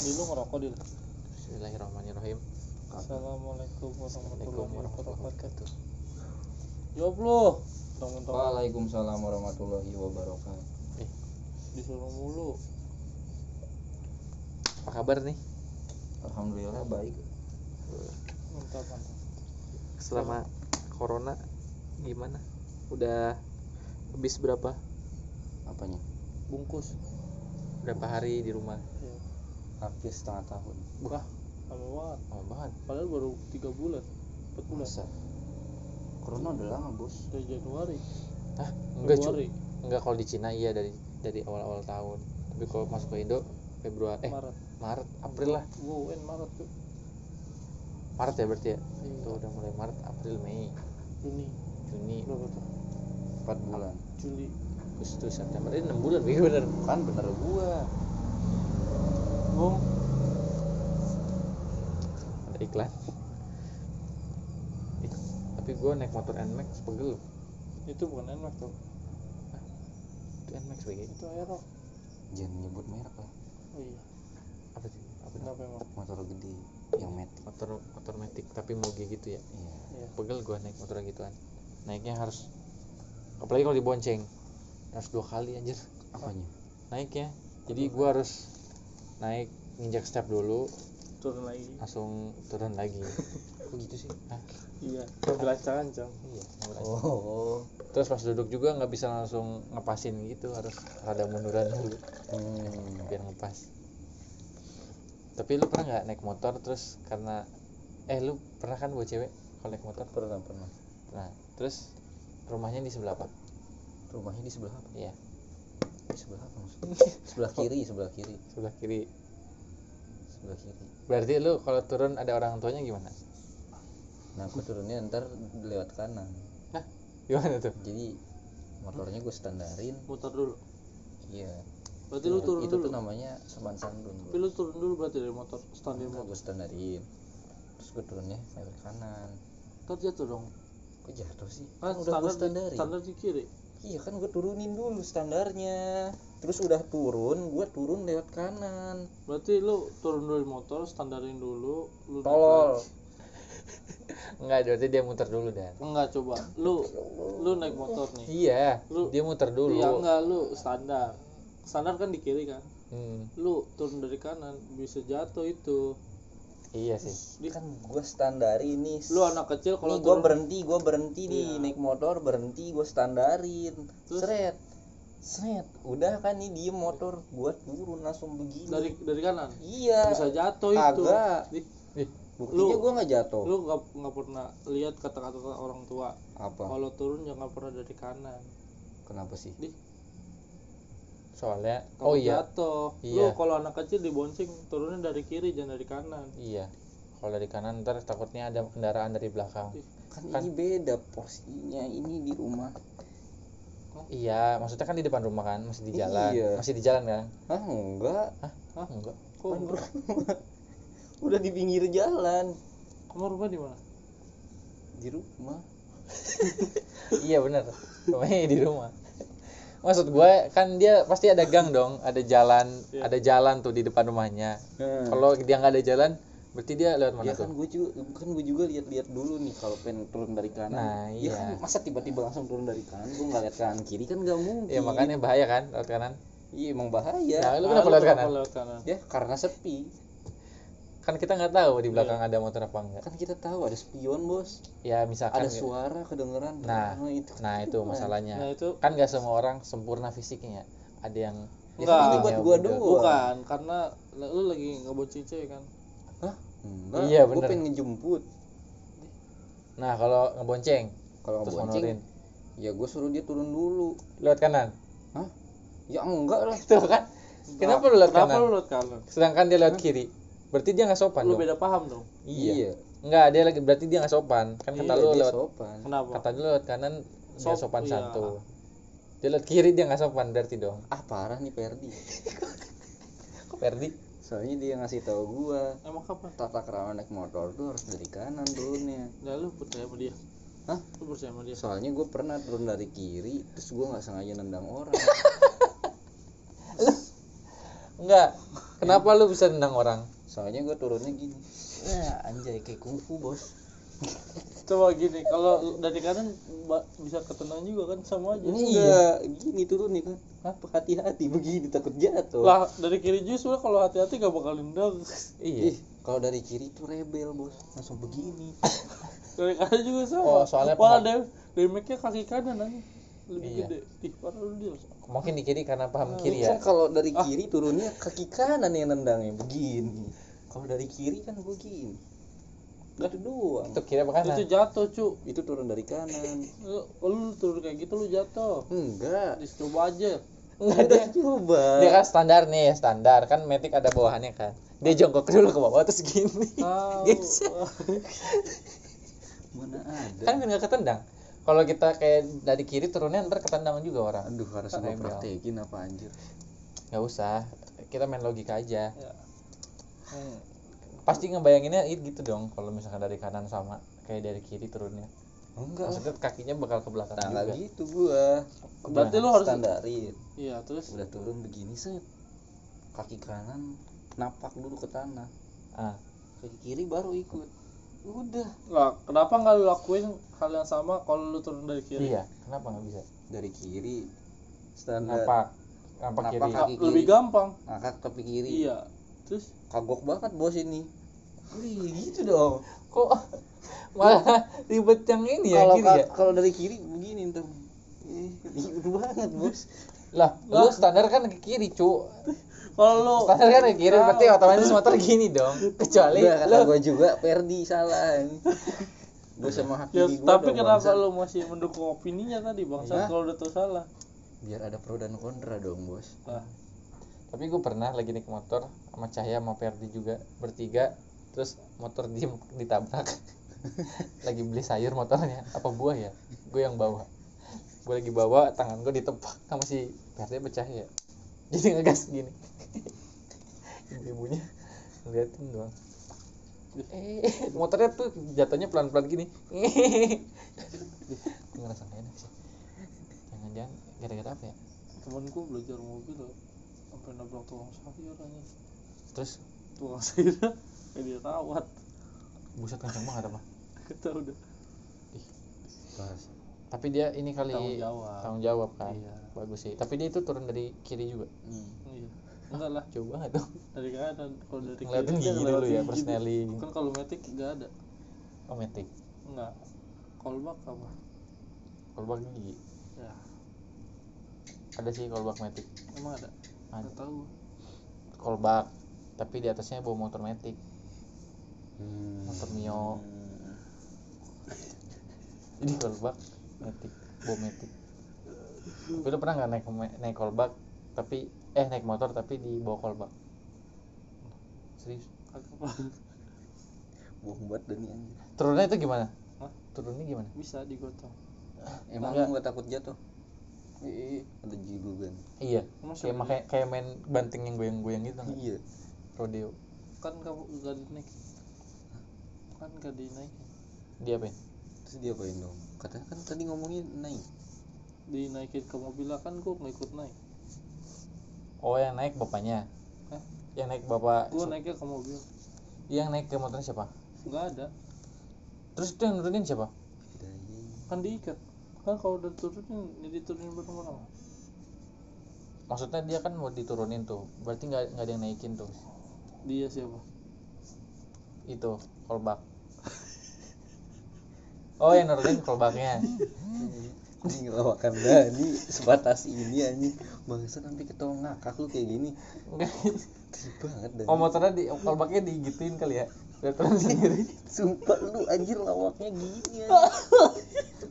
di lu ngerokok di Bismillahirrahmanirrahim. Assalamualaikum warahmatullahi wabarakatuh. Jawab lu Waalaikumsalam warahmatullahi wabarakatuh. disuruh mulu. Apa kabar nih? Alhamdulillah baik. mantap mantap. Selama corona gimana? Udah habis berapa? Apanya? bungkus. Berapa hari di rumah? Ya. Hampir setengah tahun. wah lama banget. Lama banget. Padahal baru tiga bulan. Empat bulan. Masa? Corona udah lama bos. dari Januari. Hah? enggak cu Februari enggak kalau di Cina iya dari dari awal-awal tahun. Tapi kalau masuk ke Indo Februari eh Maret. Maret April lah. Gua UN Maret tuh Maret ya berarti ya? Iya. tuh udah mulai Maret April Mei. Juni. Juni. Berapa tuh? Empat bulan. Juli. Agustus September. Ini enam bulan bener. Kan bener gua. Bung ada iklan. Ih, tapi gue naik motor Nmax pegel loh. Itu bukan enak tuh itu Nmax BG itu aero. Jangan nyebut merek lah. oh iya. Apa sih? Apa sih? kenapa emang? Motor gede yang metik. motor motor matic tapi moge gitu ya? Iya. iya. Pegel gue naik motor gituan. Naiknya harus apalagi kalau dibonceng harus dua kali anjir. Apanya? naiknya. Jadi gue harus naik nginjak step dulu turun lagi langsung turun lagi kok gitu sih Hah? iya ngambil ancang-ancang iya berani. Oh. terus pas duduk juga nggak bisa langsung ngepasin gitu harus rada munduran dulu Hmm. biar ngepas tapi lu pernah nggak naik motor terus karena eh lu pernah kan bawa cewek kalau naik motor Pernah pernah. nah terus rumahnya di sebelah apa Rumahnya di sebelah apa? iya sebelah apa maksudnya? Sebelah kiri, sebelah kiri, sebelah kiri sebelah kiri. berarti lu kalau turun ada orang tuanya gimana Nah aku turunnya ntar lewat kanan. Hah? gimana tuh Jadi motornya gue standarin. muter dulu Iya. berarti lu turun itu dulu tuh namanya seban sandun. tapi lu turun dulu berarti dari motor standar motor gue standarin. Terus gue turunnya lewat kanan. ntar jatuh dong Kok jatuh sih? kan udah gue standar standarin. standar di kiri Iya kan gue turunin dulu standarnya. Terus udah turun, gue turun lewat kanan. berarti lu turun dulu dari motor standarin dulu lu Tolol. enggak berarti dia muter dulu dan. Enggak coba. Lu lu naik motor nih. Iya Lu- dia muter dulu. Iya enggak lu standar. Standar kan di kiri kan. Hmm, lu turun dari kanan bisa jatuh itu iya sih Di- Kan gue standarin nih. lu anak kecil kalau Nih gue berhenti, gue berhenti nih Iya. naik motor berhenti, gue standarin. Terus? Seret, seret. Udah kan nih diem motor, gue turun langsung begini. dari dari kanan Iya. bisa jatuh itu Kagak. Di- Ih, Buktinya Lu- gue nggak jatuh. lu nggak nggak pernah lihat kata-kata orang tua Apa? kalau turun jangan pernah dari kanan Kenapa sih? di soalnya kalau oh iya jatuh Iya. lu kalau anak kecil dibonceng turunnya dari kiri jangan dari kanan iya kalau dari kanan ntar takutnya ada kendaraan dari belakang Kan, Kan- ini beda porsinya. Ini di rumah. iya maksudnya kan di depan rumah kan masih di jalan Iya. masih di jalan kan Ah enggak. hah Hah? enggak kok Kan rumah. Udah di pinggir jalan. kamu rumah di mana Di rumah. iya bener rumahnya di rumah maksud gue kan dia pasti ada gang dong ada jalan Iya. ada jalan tuh di depan rumahnya. Nah. kalau dia nggak ada jalan berarti dia lewat mana ya kan gue juga kan gue juga lihat-lihat dulu nih kalau pengen turun dari kanan. Nah, ya iya. kan masa tiba-tiba langsung turun dari kanan? Gue nggak lihat kanan kiri kan nggak mungkin. Ya makanya bahaya kan lewat kanan? Iya emang bahaya. Nah lu kenapa kanan? lewat kanan? Ya karena sepi kan kita nggak tahu di belakang Iya. ada motor apa enggak. Kan kita tahu ada spion bos. Ya misalkan ada suara kedengeran. Nah, itu nah itu masalahnya. Nah itu kan nggak semua orang sempurna fisiknya. Ada yang Ya, Enggak. ini buat gua doang. Bukan karena lu lagi ngebonceng cewek kan? Hah? Enggak, Iya, gue bener. pengen ngejemput. Nah kalau ngebonceng kalau terus ngebonceng ya gue suruh dia turun dulu. Lewat kanan? Hah? ya enggak lah. Tuh kan? Kenapa lu lewat kenapa kanan? lu lewat kanan? Sedangkan dia lewat kiri berarti dia nggak sopan lu dong. beda paham dong. Iya. Enggak dia lagi berarti dia nggak sopan. Kan kata Iya, lu dia lewat sopan. Kenapa? kata lu lewat kanan dia Sop- sopan iya. santun. Dia lewat kiri dia nggak sopan berarti dong. Ah parah nih Perdi kok Ferdi? Soalnya dia ngasih tahu gua. Emang kapan? Tata kerama naik motor tuh harus dari kanan turunnya. Nah lu percaya sama dia? Hah? lu percaya sama dia? Soalnya gue pernah turun dari kiri terus gue nggak sengaja nendang orang. Enggak kenapa lu bisa nendang orang soalnya gue turunnya gini. Ya anjay kayak kungfu bos. Coba gini kalau dari kanan bisa ketendang juga kan sama aja. Enggak gini turun nih kan apa hati-hati begini takut jatuh. Lah dari kiri justru kalau hati-hati gak bakal nendang. Iya. Ih, kalau dari kiri tuh rebel bos. Langsung begini. Dari kanan juga sama. Oh, soalnya dam- damage-nya kaki kanan aja lebih Iya. gede. Ih parah lu dia mungkin di kiri karena paham kiri Kan ya kalau dari kiri turunnya kaki kanan yang nendangnya begini. Kalau dari kiri kan begini. Itu doang. Itu kiri apa kanan? Itu jatuh cu. Itu turun dari kanan. Lu, lu turun kayak gitu lu jatuh. Enggak Dis, coba aja. Enggak, dia, coba dia kan standar nih standar. Kan metik ada bawahannya kan. Dia jongkok dulu ke bawah terus gini. Geser. mana ada? Kan nggak ketendang kalau kita kayak dari kiri turunnya ntar ketendang juga orang. Aduh harus gue Rebel. praktekin apa anjir. Nggak usah. Kita main logika aja. Ya. Hmm. pasti ngebayanginnya it gitu dong kalau misalkan dari kanan sama kayak dari kiri turunnya. Enggak. Maksudnya kakinya bakal ke belakang nah juga. gitu gua. Berarti lu harus- standarin. Iya terus? Udah turun begini set. Kaki kanan napak dulu ke tanah. Ah. Kaki kiri baru ikut udah. Lah kenapa nggak lu lakuin hal yang sama kalau lu turun dari kiri? Iya kenapa nggak bisa? Dari kiri standar. Napak Napak kiri. kaki. lebih gampang. Ngakak tepi kiri. Iya. Terus? Kagok banget bos ini. Wih, gitu dong. Kok malah ribet yang ini ya kalau kiri ka- ya kalau dari kiri begini Eh, ribet banget bos lah lu standar kan ke kiri cu. Kalau lu standar kan ke kiri berarti otomatis motor gini dong. Kecuali Udah kata lu gue juga Perdi salah. Gue sama ya, hakimi gue tapi kenapa lu masih mendukung opininya tadi bangsa Iya. kalau udah tahu salah. Biar ada pro dan kontra dong bos. Lah. Tapi gue pernah lagi naik motor sama Cahaya sama Ferdi juga bertiga. Terus motor diem ditabrak. Lagi beli sayur motornya. Apa buah ya? Gue yang bawa gue lagi bawa tangan gue ditepak sama si Ferdi apa Cahaya jadi ngegas gini. Ibu-ibunya ngeliatin doang. Eh. Motornya tuh jatuhnya pelan-pelan gini. Gue ngerasa gak enak sih. Jangan-jangan gara-gara apa ya? Temanku belajar mobil sampai nabrak tukang sayur aja. Terus? Tukang sayur. Kayak dia rawat buset kenceng banget apa? Kita udah. Pas tapi dia ini kali Tanggung jawab. tanggung jawab kan? Iya. bagus sih. Tapi dia itu turun dari kiri juga. Hmm. iya. Enggak lah. Jauh banget dong. Dari kanan kalau dari ngeliatin kiri dia gigi ngelewatin dulu ya persneling kan kalau metik nggak ada. Oh metik enggak. Kolbak apa? Kolbak gigi? Ya. Ada sih kolbak metik emang ada? Ada. nggak tahu. Kolbak. Tapi di atasnya bawa motor metik Hmm. motor mio. Jadi kolbak metik bawa metik tapi lu pernah nggak naik naik kolbak tapi eh naik motor tapi di bawah kolbak serius? Kagak apa bohong banget dan anjir turunnya itu gimana? Hah? turunnya gimana? Bisa digotong. Emang Enggak. lu gak takut jatuh? Ih, ada jilugan iya. Emang kayak makanya kayak main banting yang goyang-goyang gitu nggak? iya. Rodeo. Kan kamu nggak dinaik kan nggak dinaikin dia apa ya? Terus dia apain dong? Katanya kan tadi ngomongin naik. Dinaikin ke mobil lah kan gua nggak ikut naik. Oh yang naik bapaknya? Hah? yang naik bapak gua naiknya ke mobil. Yang naik ke motornya siapa? Nggak ada. Terus itu yang nurunin siapa? Kan diikat. Kan kalau udah turunin ya diturunin bareng-bareng maksudnya dia kan mau diturunin tuh. Berarti nggak nggak ada yang naikin tuh. Dia siapa? Itu kolbak oh yang nurunin kolbaknya ini ngelawakan Dani sebatas ini anjing. Bangsa sampai ketawa ngakak lu kayak gini. Banget Dani oh motornya di kolbaknya digituin kali ya? Udah turun sendiri. Sumpah lu anjir lawaknya gini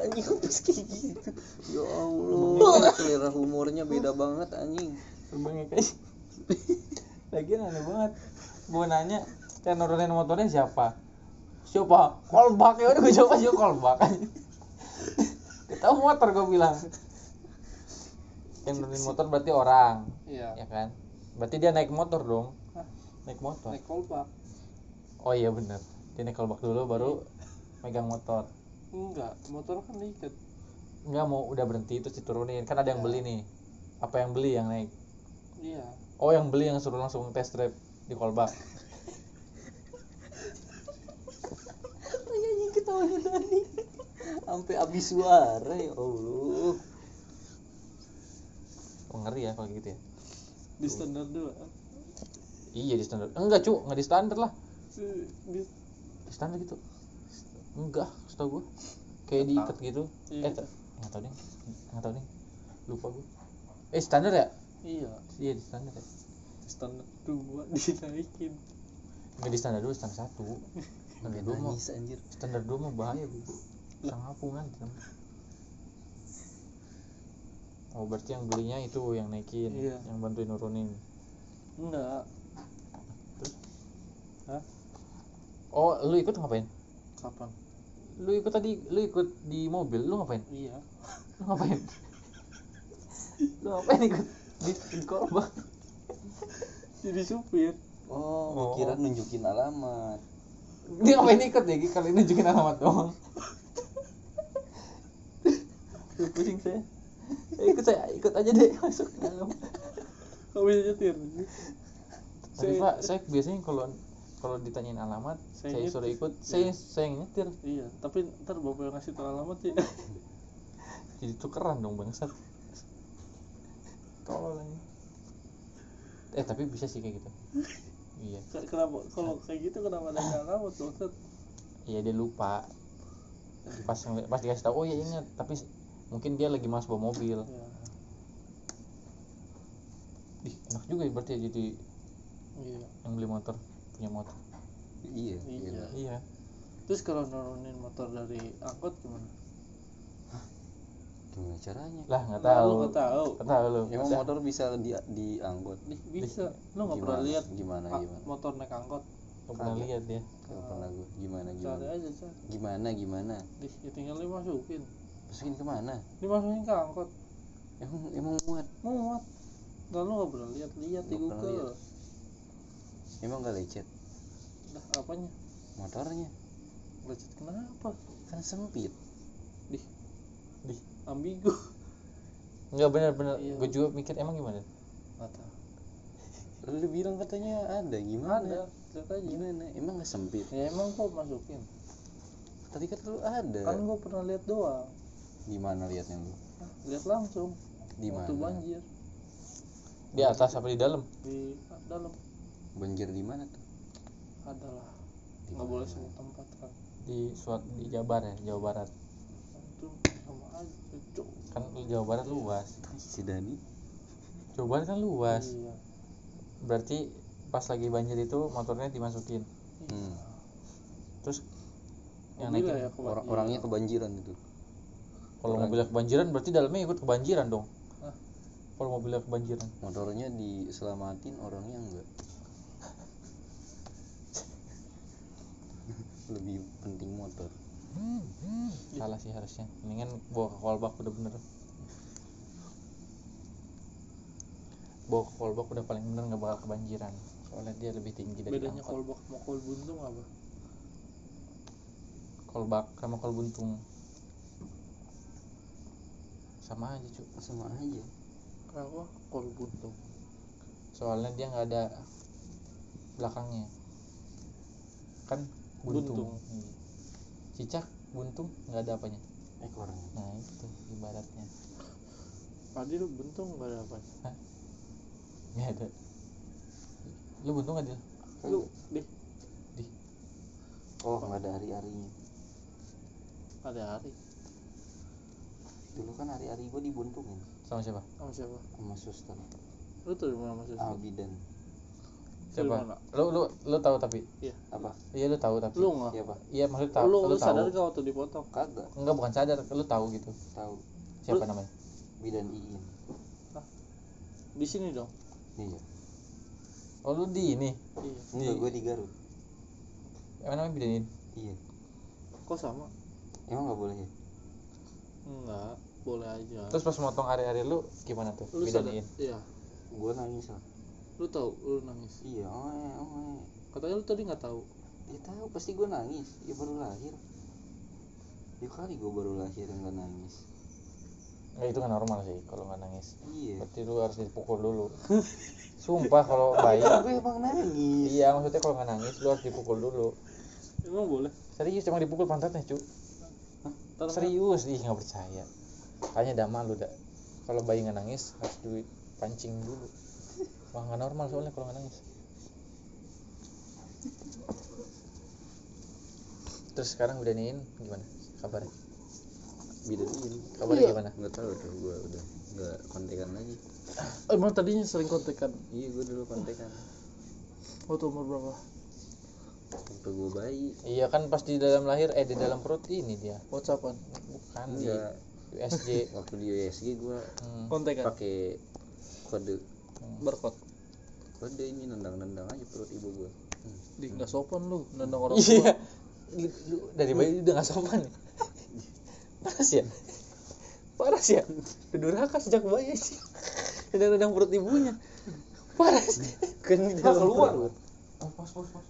anjing. Terus kayak gitu. Ya Allah. Selera humornya beda banget anjing. Terbangnya kayak lagian aneh banget. Gue nanya yang nurunin motornya siapa siapa kolbak ya udah gue coba juga kolbak tahu motor gue bilang. Yang nurunin motor berarti orang iya. ya kan? Berarti dia naik motor dong. Hah? naik motor. Naik kolbak oh iya bener. Dia naik kolbak dulu baru megang motor. Enggak motor kan diikat nggak mau udah berhenti terus diturunin. Kan ada yang beli nih. Apa yang beli yang naik? Iya. Oh yang beli yang suruh langsung test drive di callback Anjing ketawanya tadi. Sampai habis suara ya Allah. oh, ngeri ya kalau gitu ya. Di standar dua. Iya di standar. Enggak cu nggak di standar lah. Si- di- di standar gitu. Enggak setahu gua. Kayak diikat gitu. Iya. eh nggak tahu deh. Nggak tahu deh. Lupa gua. Eh standar ya? Iya. Iya di standar ya. Standar dua dinaikin nggak di standar dua standar satu. Standar dua mah Nangis anjir. standar dua mah bahaya bu. Sangapungan oh berarti yang belinya itu yang naikin Iya. yang bantuin nurunin. Enggak. Hah? oh lu ikut ngapain? Kapan? Lu ikut tadi lu ikut di mobil lu ngapain? Iya. Lu ngapain? Lu ngapain ikut? Di, di korban. Jadi supir Oh, Oh. kira nunjukin alamat. dia ngapain ikut ya? Kalau ini nunjukin alamat doang. Duh, pusing saya. Eh, ikut saya ikut aja deh masuk ke dalam. Kok bisa nyetir? Tapi Saya- pak saya biasanya kalau kalau ditanyain alamat Saya saya, suruh ikut saya saya yang nyetir. Iya tapi ntar bapak yang ngasih tau alamat ya. Jadi tukeran dong bangsat. Tolol aja eh tapi bisa sih kayak gitu iya Ke- kenapa kalau kayak gitu kenapa ada alamat tuh Ustaz? iya dia lupa pas pas dikasih tahu oh ya ingat tapi mungkin dia lagi mas bawa mobil ya ih enak juga ya berarti ya jadi iya yang beli motor punya motor Iya. Iya. gila. iya terus kalau nurunin motor dari angkot gimana Gimana caranya? lah nggak Lah, tahu nggak tahu nggak tahu lu Emang Masa- motor bisa di diangkut? Ih, bisa lu nggak pernah Gimana? lihat Gimana gimana? motor naik angkot nggak pernah lihat dia Gak pernah gue. Gimana cari gimana? aja cari Gimana gimana? Ih, ya tinggal dimasukin Masukin ke mana? dimasukin ke angkot Emang emang muat? muat Nah, lu nggak pernah lihat lihat di Nggak Google. Emang gak lecet? dah apanya Motornya lecet kenapa kan sempit. di di ambigu nggak benar-benar Iya. gue juga mikir emang gimana tahu Lu bilang katanya ada gimana? ada lihat aja Gimana? Emang gak sempit? ya emang kok masukin Tadi kata lu ada. kan gua pernah lihat doang Gimana liatnya lu? Lihat langsung Di waktu mana? banjir di atas apa di dalam di dalam Banjir di mana tuh? adalah Di nggak boleh mana? sebut tempat kan di suat di Jabar ya Jawa Barat kan lu Jawa Barat luas Si Dani. Jawa Barat kan luas iya berarti pas lagi banjir itu motornya dimasukin Hmm. terus yang Mobilnya naikin ya Orang kebanjiran. orangnya kebanjiran itu. kalau mobilnya kebanjiran berarti dalamnya ikut kebanjiran dong Hah? kalau mobilnya kebanjiran Motornya diselamatin orangnya enggak. Lebih penting motor. Salah sih harusnya. Mendingan bawa ke callback udah bener. Bawa ke callback udah paling bener nggak bakal kebanjiran. Soalnya dia lebih tinggi dari bedanya angkot. Kolbak sama kol buntung apa? Callback sama call buntung. Sama aja cu Sama aja. kenapa? Kol buntung. Soalnya dia nggak ada belakangnya. Kan buntung, Buntung. Iya. Cicak buntung nggak ada apanya. Ekornya. nah itu ibaratnya. Tadi lu buntung nggak ada apa? Nggak ada. Lu buntung nggak dia lu deh di. Oh, nggak ada hari-harinya. ada hari. Dulu kan hari-hari gua dibuntungin sama siapa? Sama siapa? Sama suster. lu tuh mana maksudnya Abidan. Mana? lu lu lu tahu tapi? Iya. Apa? iya lu tahu tapi. Lu nggak? Siapa? iya maksud tahu. Lu, lu, lu sadar gak waktu dipotong? Kagak. Enggak bukan sadar. Lu tahu gitu. Tahu. siapa Lu- namanya? Bidan Iin. di sini dong. Iya. oh lu di ini? Iya. Enggak, gua di Garut. emang namanya bidanin Iya. kok sama? Emang nggak boleh ya? enggak boleh aja. Terus pas motong hari-hari lu gimana tuh? Lu sadar bidanin iya. Gua nangis lah. Lu tahu lu nangis? Iya, oh, eh, oh, eh. katanya lu tadi nggak tahu. Dia tahu pasti gua nangis. Ya baru lahir. Ya kali gua baru lahir nggak nangis. nggak itu kan normal sih kalau nggak nangis. Iya. Berarti lu harus dipukul dulu. Sumpah kalau bayi gue emang nangis. Iya maksudnya kalau nggak nangis lu harus dipukul dulu. Emang boleh? Serius cuma dipukul pantatnya cu Ntar serius ih nggak percaya. Kayaknya dama lu dah kalau bayi nggak nangis harus dipancing dulu wah nggak normal soalnya kalau nggak nangis. Terus sekarang udah nih gimana kabarnya? Bidain kabarnya gimana? Nggak tahu tuh gue udah nggak kontekan lagi. Emang tadinya sering kontekan? Iya gue dulu kontekan. Waktu umur berapa? Waktu gue bayi. Iya kan pas di dalam lahir eh di dalam perut ini dia. Whatsappan bukan di enggak USG waktu di USG gue Hmm. kontekan? pakai kode barcode. Kode ini nendang-nendang aja perut ibu gue di nggak sopan lu nendang orang iya. tua. Lu dari bayi udah gak sopan. Parah sih ya? Parah sih ya durhaka sejak bayi sih udah nendang perut ibunya. Parah sih kan keluar oh, pos pos pos